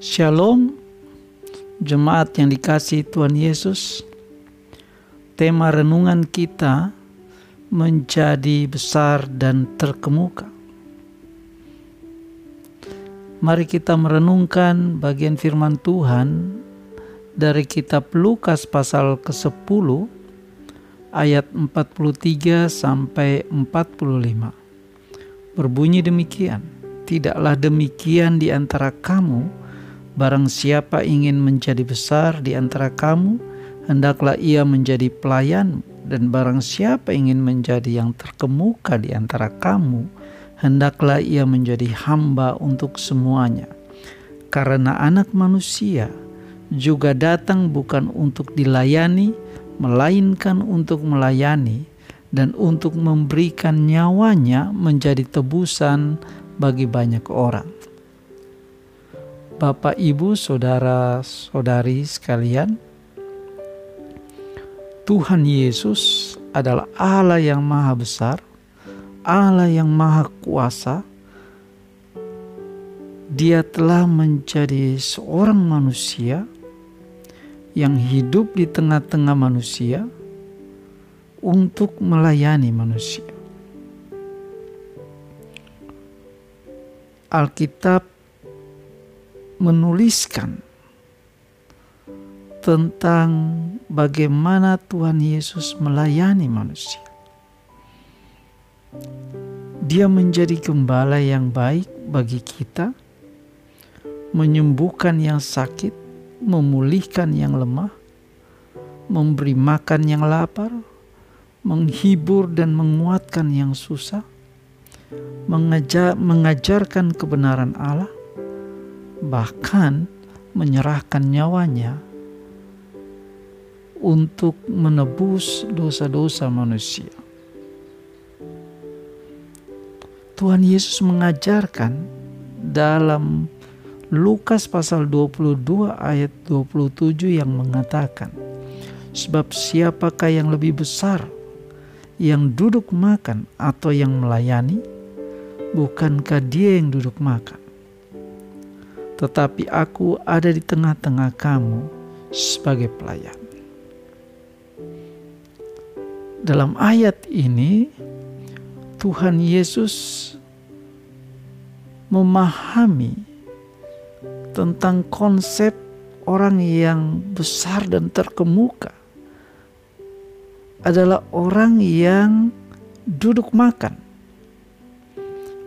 Shalom, jemaat yang dikasih Tuhan Yesus. Tema renungan kita menjadi besar dan terkemuka. Mari kita merenungkan bagian firman Tuhan dari kitab Lukas pasal ke-10 ayat 43 sampai 45. Berbunyi demikian, tidaklah demikian di antara kamu, barang siapa ingin menjadi besar di antara kamu, hendaklah ia menjadi pelayan dan barang siapa ingin menjadi yang terkemuka di antara kamu, hendaklah ia menjadi hamba untuk semuanya. Karena anak manusia juga datang bukan untuk dilayani, melainkan untuk melayani dan untuk memberikan nyawanya menjadi tebusan bagi banyak orang. Bapak, Ibu, saudara-saudari sekalian, Tuhan Yesus adalah Allah yang Maha Besar, Allah yang Maha Kuasa. Dia telah menjadi seorang manusia yang hidup di tengah-tengah manusia untuk melayani manusia. Alkitab menuliskan tentang bagaimana Tuhan Yesus melayani manusia. Dia menjadi gembala yang baik bagi kita, menyembuhkan yang sakit, memulihkan yang lemah, memberi makan yang lapar, menghibur dan menguatkan yang susah, mengajar, mengajarkan kebenaran Allah, bahkan menyerahkan nyawanya untuk menebus dosa-dosa manusia. Tuhan Yesus mengajarkan dalam Lukas pasal 22 ayat 27 yang mengatakan, Sebab siapakah yang lebih besar, yang duduk makan atau yang melayani? Bukankah dia yang duduk makan? Tetapi aku ada di tengah-tengah kamu sebagai pelayan. Dalam ayat ini, Tuhan Yesus memahami tentang konsep orang yang besar dan terkemuka adalah orang yang duduk makan,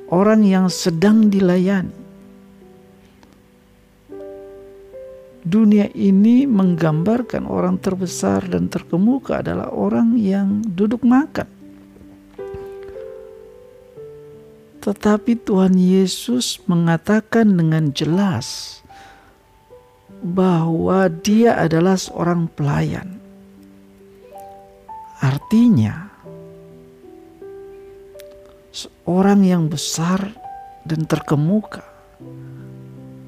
orang yang sedang dilayani. Dunia ini menggambarkan orang terbesar dan terkemuka adalah orang yang duduk makan. Tetapi Tuhan Yesus mengatakan dengan jelas bahwa Dia adalah seorang pelayan. Artinya, seorang yang besar dan terkemuka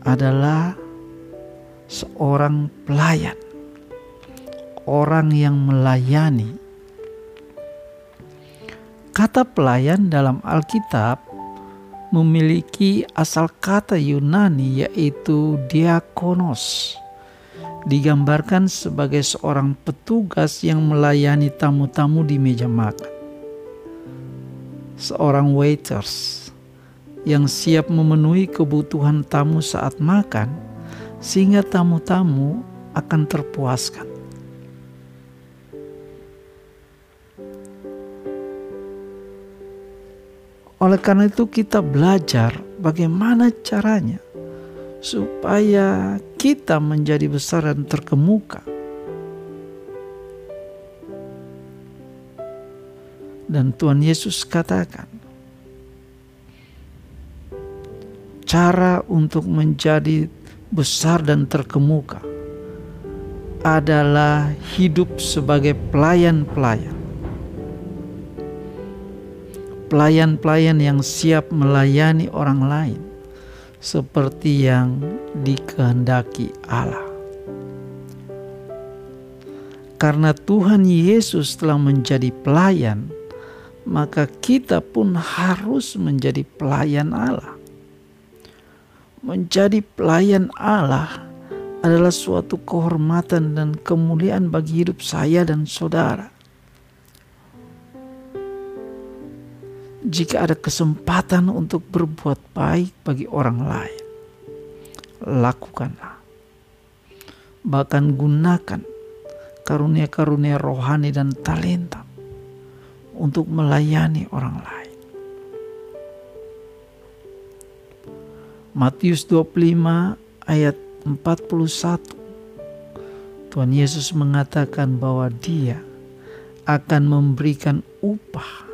adalah seorang pelayan, orang yang melayani. Kata pelayan dalam Alkitab memiliki asal kata Yunani yaitu diakonos. Digambarkan sebagai seorang petugas yang melayani tamu-tamu di meja makan. Seorang waiters yang siap memenuhi kebutuhan tamu saat makan sehingga tamu-tamu akan terpuaskan. Oleh karena itu kita belajar bagaimana caranya supaya kita menjadi besar dan terkemuka. Dan Tuhan Yesus katakan, cara untuk menjadi besar dan terkemuka adalah hidup sebagai pelayan-pelayan pelayan-pelayan yang siap melayani orang lain seperti yang dikehendaki Allah. Karena Tuhan Yesus telah menjadi pelayan, maka kita pun harus menjadi pelayan Allah. Menjadi pelayan Allah adalah suatu kehormatan dan kemuliaan bagi hidup saya dan saudara. Jika ada kesempatan untuk berbuat baik bagi orang lain, lakukanlah. Bahkan gunakan karunia-karunia rohani dan talenta untuk melayani orang lain. Matius 25 ayat 41 Tuhan Yesus mengatakan bahwa dia akan memberikan upah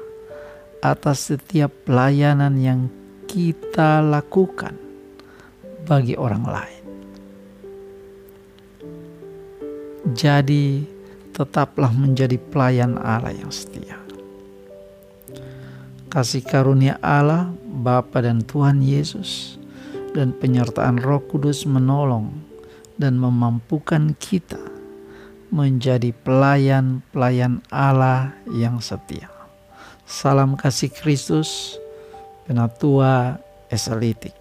atas setiap pelayanan yang kita lakukan bagi orang lain. Jadi, tetaplah menjadi pelayan Allah yang setia. Kasih karunia Allah, Bapa dan Tuhan Yesus, dan penyertaan Roh Kudus menolong dan memampukan kita menjadi pelayan-pelayan Allah yang setia. Salam kasih Kristus, Penatua Eselitik.